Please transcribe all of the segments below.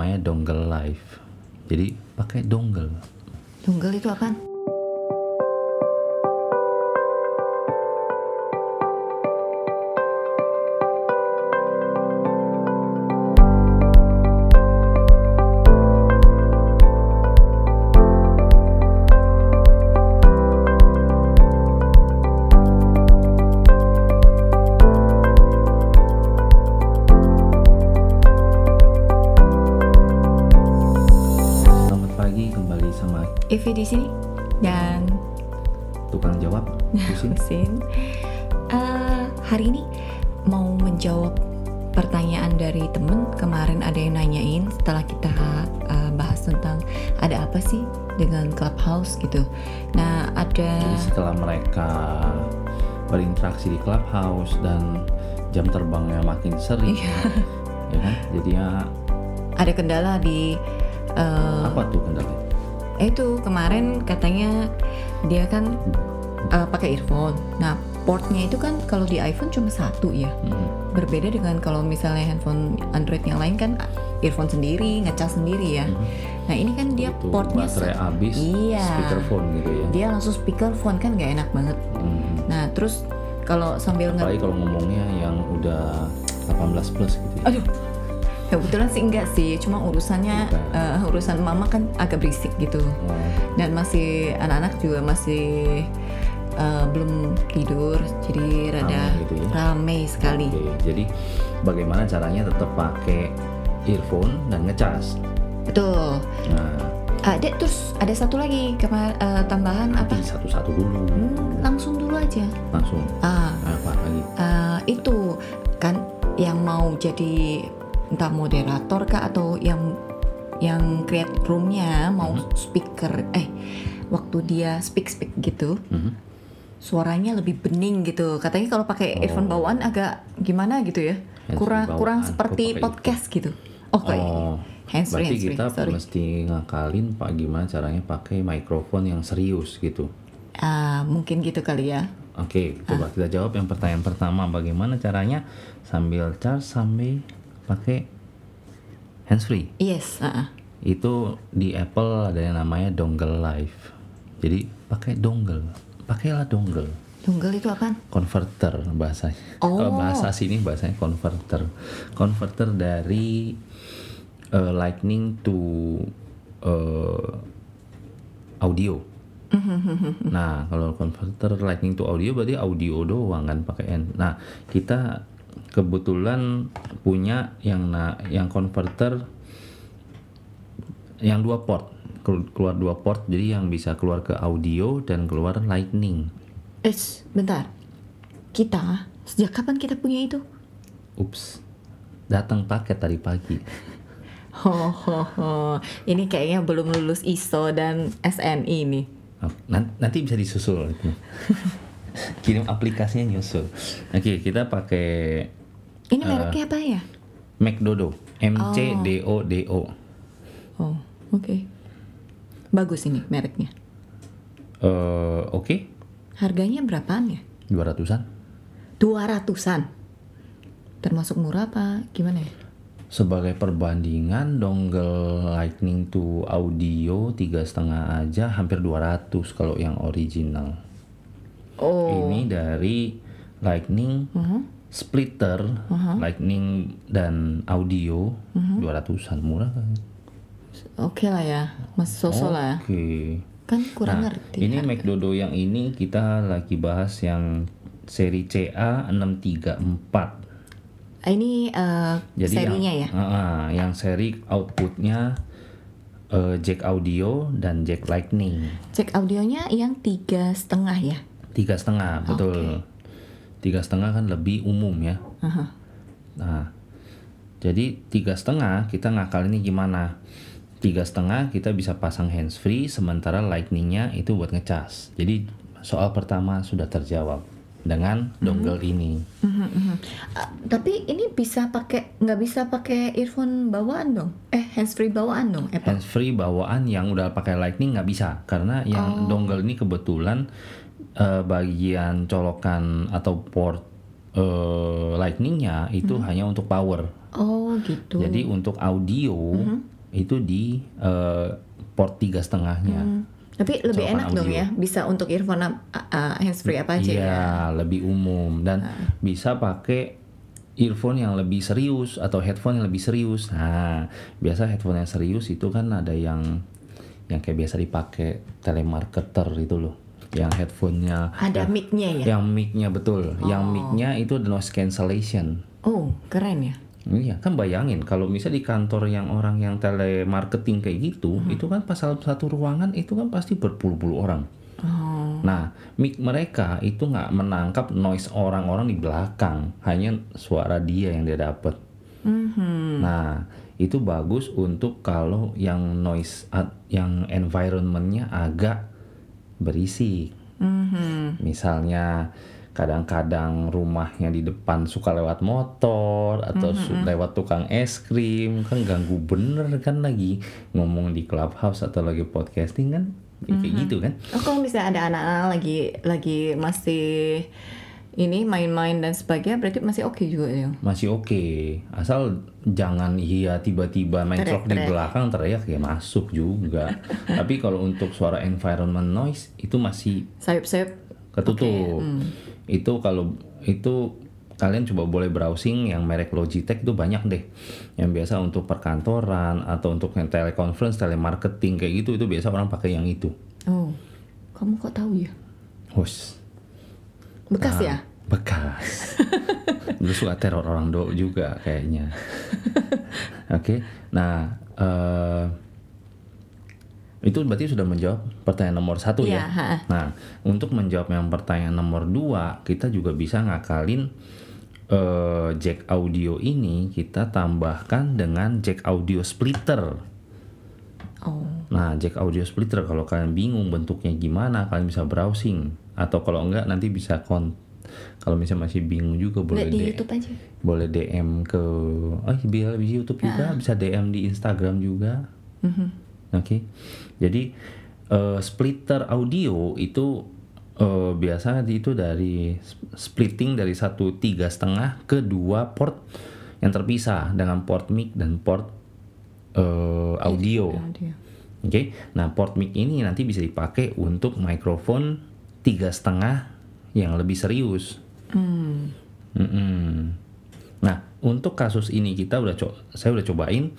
namanya dongle live. Jadi pakai dongle. Dongle itu apaan? Sama Evi di sini dan tukang jawab. Husin. Husin. Eh, hari ini mau menjawab pertanyaan dari temen kemarin ada yang nanyain setelah kita eh, bahas tentang ada apa sih dengan clubhouse gitu. Nah ada Jadi setelah mereka berinteraksi di clubhouse dan jam terbangnya makin sering, Iya. ya kan? Jadinya ada kendala di eh, apa tuh kendalanya? Eh, itu kemarin katanya dia kan eh, pakai earphone. Nah portnya itu kan kalau di iPhone cuma satu ya. Hmm. Berbeda dengan kalau misalnya handphone Android yang lain kan earphone sendiri, ngecas sendiri ya. Nah ini kan dia Itu portnya baterai habis, Iya. speakerphone gitu ya. dia langsung speakerphone kan nggak enak banget. Hmm. Nah terus kalau sambil Apalagi kalau ngomongnya yang udah 18 plus gitu. ya. Aduh, kebetulan sih enggak sih, cuma urusannya eh, urusan mama kan agak berisik gitu. Oh, dan masih anak-anak juga masih eh, belum tidur jadi rada Rame gitu ya. rame sekali. Oke, jadi bagaimana caranya tetap pakai earphone dan ngecas? betul. Nah, ada terus ada satu lagi kemar eh, tambahan apa? Nanti satu-satu dulu, Hmm, langsung dulu aja. Langsung? Ah. Apa lagi? eh, itu kan yang mau jadi entah moderator kah atau yang yang create roomnya mau Mhm. speaker eh waktu dia speak speak gitu Mhm. suaranya lebih bening gitu. Katanya kalau pakai Oh. earphone bawaan agak gimana gitu ya. Kurang kurang seperti pakai podcast gitu. Oh, kayak Oh, handsfree berarti handsfree. kita Sorry. mesti ngakalin pak gimana caranya pakai mikrofon yang serius gitu. Ah, mungkin gitu kali ya. Oke, coba kita jawab yang pertanyaan pertama. Bagaimana caranya sambil charge sambil pakai handsfree? Yes, ah, ah. Itu di Apple ada yang namanya dongle live. Jadi pakai dongle, pakailah dongle. Dongle itu apaan? Converter bahasanya. Oh. Kalau bahasa sini bahasanya converter. Converter dari eh, lightning to eh, audio. Nah, kalau converter lightning to audio berarti audio doang kan pakai N. Nah, kita kebetulan punya yang na yang converter yang dua port Kelu- keluar dua port jadi yang bisa keluar ke audio dan keluar lightning. Eh, bentar. Kita sejak kapan kita punya itu? Ups, datang paket tadi pagi. Ho, ho, ho. Ini kayaknya belum lulus ISO dan SNI nih. Oh, nan- Nanti bisa disusul. Kirim aplikasinya nyusul. Oke, kita pakai Ini mereknya apa ya? McDodo, M C D O D O. Oh, oke. Bagus ini mereknya. Eh, Oke, Harganya berapaan ya? 200-an. 200-an. Termasuk murah apa gimana ya? Sebagai perbandingan dongle lightning to audio tiga setengah aja hampir 200 kalau yang original. Oh. Ini dari lightning Uh-huh. splitter, lightning dan audio 200-an murah kan? Oke lah ya, Mas Soso lah ya. Oke. Kan kurang Nah, ngerti. ini kan? McDodo yang ini kita lagi bahas yang seri CA 634. Ah, Ini eh, Jadi serinya yang, ya? Ah, ah, yang seri outputnya eh, jack audio dan jack lightning. Cek audionya yang tiga setengah ya? Tiga setengah, betul. Tiga setengah kan lebih umum ya. Aha. Nah, jadi tiga setengah kita ngakal ini gimana? Tiga setengah kita bisa pasang handsfree, sementara lightningnya itu buat ngecas. Jadi soal pertama sudah terjawab dengan dongle ini. Mhm, mhm. Ah, tapi ini bisa pakai nggak bisa pakai earphone bawaan dong? Eh handsfree bawaan dong? Apple. Handsfree bawaan yang udah pakai lightning nggak bisa karena yang dongle ini kebetulan eh, bagian colokan atau port eh, lightningnya itu hanya untuk power Oh gitu. Jadi untuk audio itu di eh, port tiga setengahnya. Hmm. Tapi lebih Colokan enak dong audio. ya, bisa untuk earphone uh, uh, handsfree apa aja Iya, ya. lebih umum dan bisa pakai earphone yang lebih serius atau headphone yang lebih serius. Nah, biasa headphone yang serius itu kan ada yang yang kayak biasa dipakai telemarketer itu loh. Yang headphonenya Ada mic-nya ya. yang mic-nya betul. Yang mic-nya itu noise cancellation. Oh keren ya. Iya, kan bayangin kalau misalnya di kantor yang orang yang telemarketing kayak gitu, itu kan pasal satu ruangan itu kan pasti berpuluh-puluh orang. Oh. Nah, mic mereka itu nggak menangkap noise orang-orang di belakang, hanya suara dia yang dia dapat. Mhm. Nah, itu bagus untuk kalau yang noise yang environmentnya agak berisik. Mhm. Misalnya kadang-kadang rumahnya di depan suka lewat motor atau su- lewat tukang es krim kan ganggu bener kan lagi ngomong di clubhouse atau lagi podcasting kan kayak gitu kan Oh kalau misalnya ada anak-anak lagi lagi masih ini main-main dan sebagainya, berarti masih oke juga ya. masih oke. Asal jangan iya tiba-tiba main truk di belakang teriak ya masuk juga. Tapi kalau untuk suara environment noise itu masih Sayup-sayup. ketutup. Itu kalau itu kalian coba boleh browsing yang merek Logitech itu banyak deh. Yang biasa untuk perkantoran atau untuk yang teleconference telemarketing kayak gitu itu biasa orang pakai yang itu. Oh, kamu kok tahu ya? Hus Bekas Ah. ya? bekas dulu suka teror orang do juga kayaknya oke nah eh, itu berarti sudah menjawab pertanyaan nomor satu ya ha. nah untuk menjawab yang pertanyaan nomor dua kita juga bisa ngakalin eh, jack audio ini kita tambahkan dengan jack audio splitter Oh, Nah, jack audio splitter kalau kalian bingung bentuknya gimana, kalian bisa browsing atau kalau enggak nanti bisa kon kalau misalnya masih bingung juga boleh nggak di D- YouTube aja. boleh DM ke oh bisa di YouTube juga, bisa DM di Instagram juga. Mhm. Oke. Jadi eh, splitter audio itu eh, biasa itu dari sp- splitting dari satu tiga setengah ke dua port yang terpisah dengan port mic dan port eh, audio. Audio. Oke, nah port mic ini nanti bisa dipakai untuk mikrofon tiga setengah yang lebih serius. Hmm. Mm-mm. Nah, untuk kasus ini kita udah co- saya udah cobain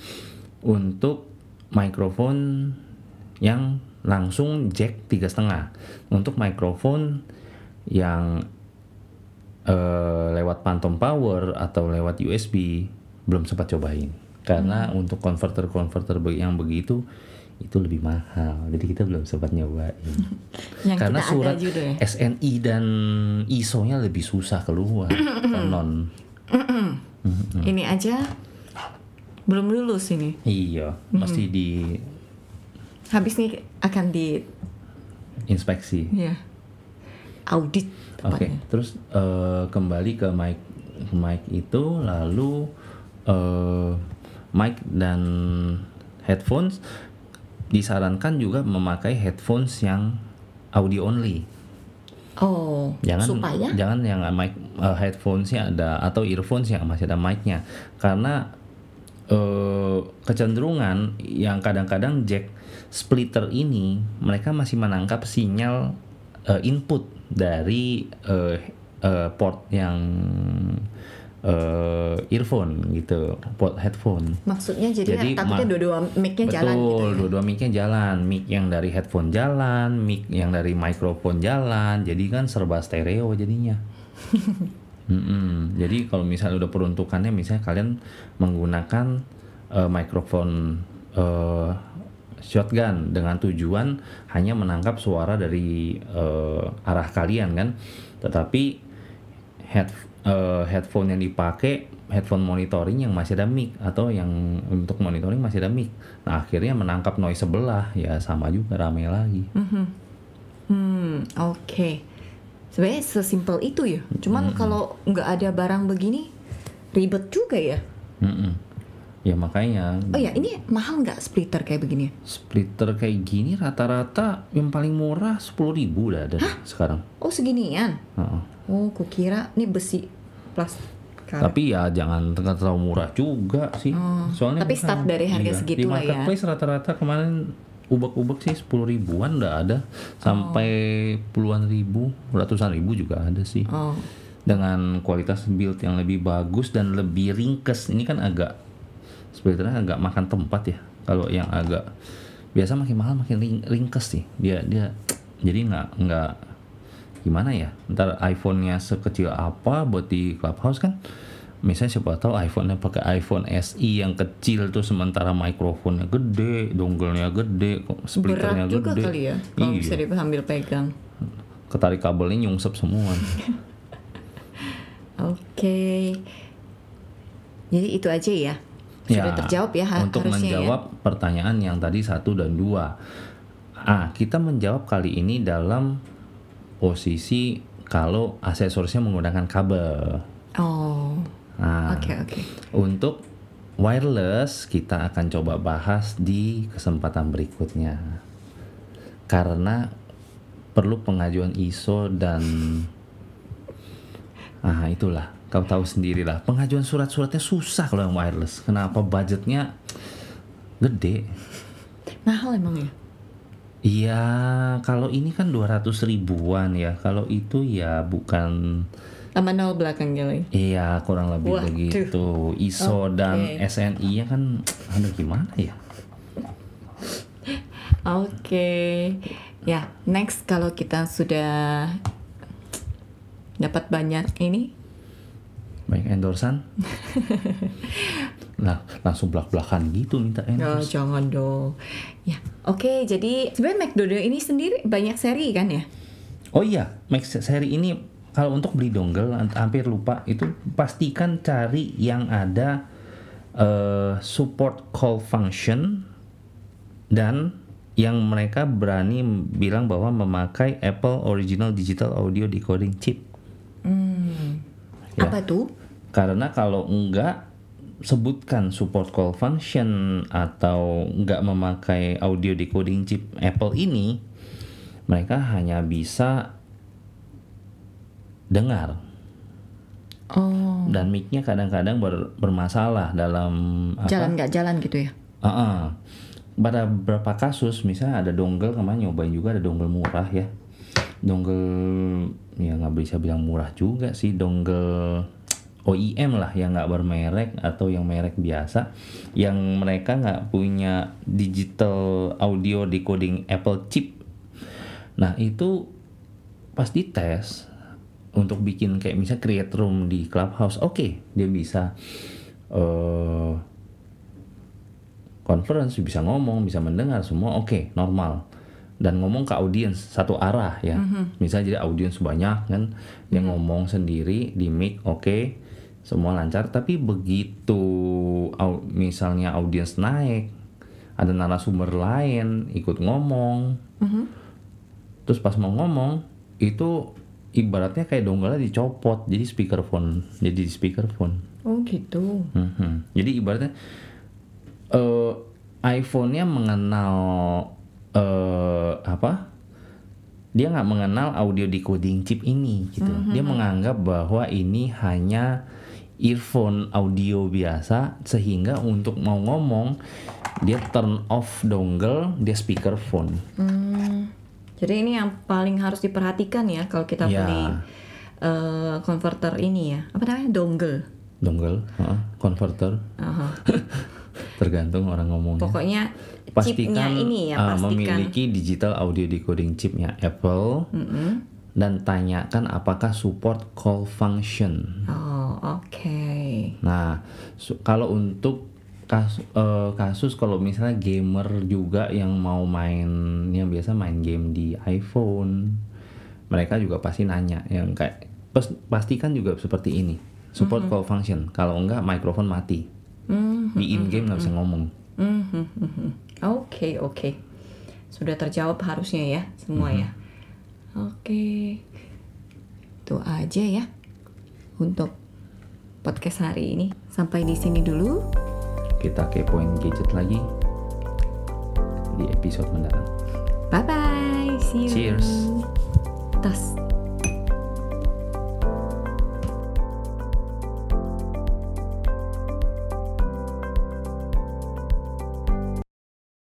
untuk mikrofon yang langsung jack tiga setengah. Untuk mikrofon yang eh, lewat phantom power atau lewat USB belum sempat cobain. Karena untuk konverter-konverter be- yang begitu itu lebih mahal. Jadi kita belum sempat nyobain. Yang Karena surat juga ya. SNI dan ISO-nya lebih susah keluar. Konon. Ini aja belum lulus ini. Iya, mesti di Habis ini akan di inspeksi. ya audit Oke, tepatnya. terus eh, kembali ke mic mic itu lalu eh, mic dan headphones disarankan juga memakai headphones yang audio only. Oh, Jangan supaya jangan yang mic eh, headphonesnya ada atau earphones yang masih ada mic-nya karena eh, kecenderungan yang kadang-kadang jack splitter ini mereka masih menangkap sinyal eh, input dari eh, eh, port yang earphone gitu, port headphone. maksudnya jadi, Jadi, takutnya ma- dua-dua mic-nya jalan gitu. Betul, ya. dua-dua mic-nya jalan. Mic yang dari headphone jalan, mic yang dari mikrofon jalan. Jadi kan serba stereo jadinya. Mm-mm. Jadi kalau misalnya udah peruntukannya, misalnya kalian menggunakan eh, mikrofon eh, shotgun dengan tujuan hanya menangkap suara dari eh, arah kalian kan, tetapi head eh, headphone yang dipakai headphone monitoring yang masih ada mic atau yang untuk monitoring masih ada mic. Nah akhirnya menangkap noise sebelah ya sama juga rame lagi. Hmm, oke. Sebenarnya sesimpel itu ya. Cuman kalau nggak ada barang begini ribet juga ya. Mm-mm. Ya makanya Oh ya, ini mahal nggak splitter kayak begini? splitter kayak gini rata-rata yang paling murah 10.000 ribu udah ada sekarang. Oh seginian. Heeh. Oh, kukira ini besi plastik Tapi ya jangan terlalu murah juga sih. Soalnya Oh, tapi bukan- start dari harga iya, segitu Di lah ya. marketplace rata-rata kemarin ubek-ubek sih 10 ribuan udah ada sampai puluhan ribu, ratusan ribu juga ada sih. Oh, Dengan kualitas build yang lebih bagus dan lebih ringkes. Ini kan agak sebetulnya agak makan tempat ya. Kalau yang agak biasa makin mahal makin ring- ringkes sih. Dia dia jadi nggak nggak gimana ya ntar iPhone-nya sekecil apa buat di clubhouse kan misalnya siapa tahu iPhone-nya pakai iPhone SE yang kecil tuh sementara mikrofonnya gede dongle-nya gede kok berat splitternya juga gede kali ya kalau Iya. bisa diambil pegang. ketarik kabelnya nyungsep semua Oke. Jadi itu aja ya. Sudah terjawab ya untuk harusnya ya. menjawab pertanyaan yang tadi satu dan dua ah kita menjawab kali ini dalam posisi kalau aksesorisnya menggunakan kabel Oh, nah oke oke. Untuk wireless kita akan coba bahas di kesempatan berikutnya. Karena perlu pengajuan ISO dan ah itulah kau tahu sendirilah pengajuan surat-suratnya susah kalau yang wireless. Kenapa budgetnya gede? Mahal emang ya? Iya, kalau ini kan 200 ribuan ya. Kalau itu ya bukan Tambah nol belakang kali. Iya kurang lebih Waduh. begitu ISO Oke. dan SNI nya kan aduh gimana ya Oke. Ya, next kalau kita sudah dapat banyak ini, banyak endorsan nah langsung belak belakan gitu minta oh, endorse jangan dong. Ya, oke. jadi sebenarnya McDonald ini sendiri banyak seri kan ya? oh iya Max seri ini kalau untuk beli dongle hampir lupa itu pastikan cari yang ada eh, support call function dan yang mereka berani bilang bahwa memakai Apple Original Digital Audio Decoding Chip Hmm. Ya. Apa tuh? Karena kalau enggak sebutkan support call function atau enggak memakai audio decoding chip Apple ini, mereka hanya bisa dengar Oh, dan mic-nya kadang-kadang ber- bermasalah dalam jalan nggak jalan gitu ya? Ah-ah. Pada beberapa kasus, misalnya ada dongle kemarin nyobain juga ada dongle murah ya. Dongle ya nggak bisa bilang murah juga sih, dongle OEM lah yang nggak bermerek atau yang merek biasa, yang mereka nggak punya digital audio decoding Apple chip. Nah itu pas dites untuk bikin kayak misalnya create room di clubhouse, oke dia bisa eh conference bisa ngomong bisa mendengar semua oke normal dan ngomong ke audiens satu arah ya. Misalnya jadi audiens banyak kan dia ngomong sendiri di mic oke semua lancar. Tapi begitu au- misalnya audiens naik ada narasumber lain ikut ngomong terus pas mau ngomong itu ibaratnya kayak donggala dicopot jadi speakerphone jadi di speakerphone. Oh gitu. Mhm. Jadi ibaratnya eh iPhone-nya mengenal eh apa? Dia nggak mengenal audio decoding chip ini gitu. Dia menganggap bahwa ini hanya earphone audio biasa sehingga untuk mau ngomong dia turn off dongle, dia speakerphone. Hmm, jadi ini yang paling harus diperhatikan ya kalau kita Ya. beli eh, converter ini ya. Apa namanya? Dongle. Dongle, heeh, converter, Aha. tergantung orang ngomongnya. Pokoknya chipnya pastikan ini ya, uh, pastikan. memiliki digital audio decoding chipnya Apple Mm-mm. dan tanyakan apakah support call function. Oh, oke. Nah, su- kalau untuk kasus, kasus kalau misalnya gamer juga yang mau main yang biasa main game di iPhone, mereka juga pasti nanya yang kayak pas- pastikan juga seperti ini support call function. Kalau enggak mikrofon mati Mhm. di in game nggak bisa ngomong. Mhm, mhm. Oke, oke. Sudah terjawab harusnya ya, semua ya. Oke. Itu aja ya untuk podcast hari ini. Sampai di sini dulu. Kita kepoin gadget lagi di episode mendatang. Bye bye. See you. Cheers. Tas.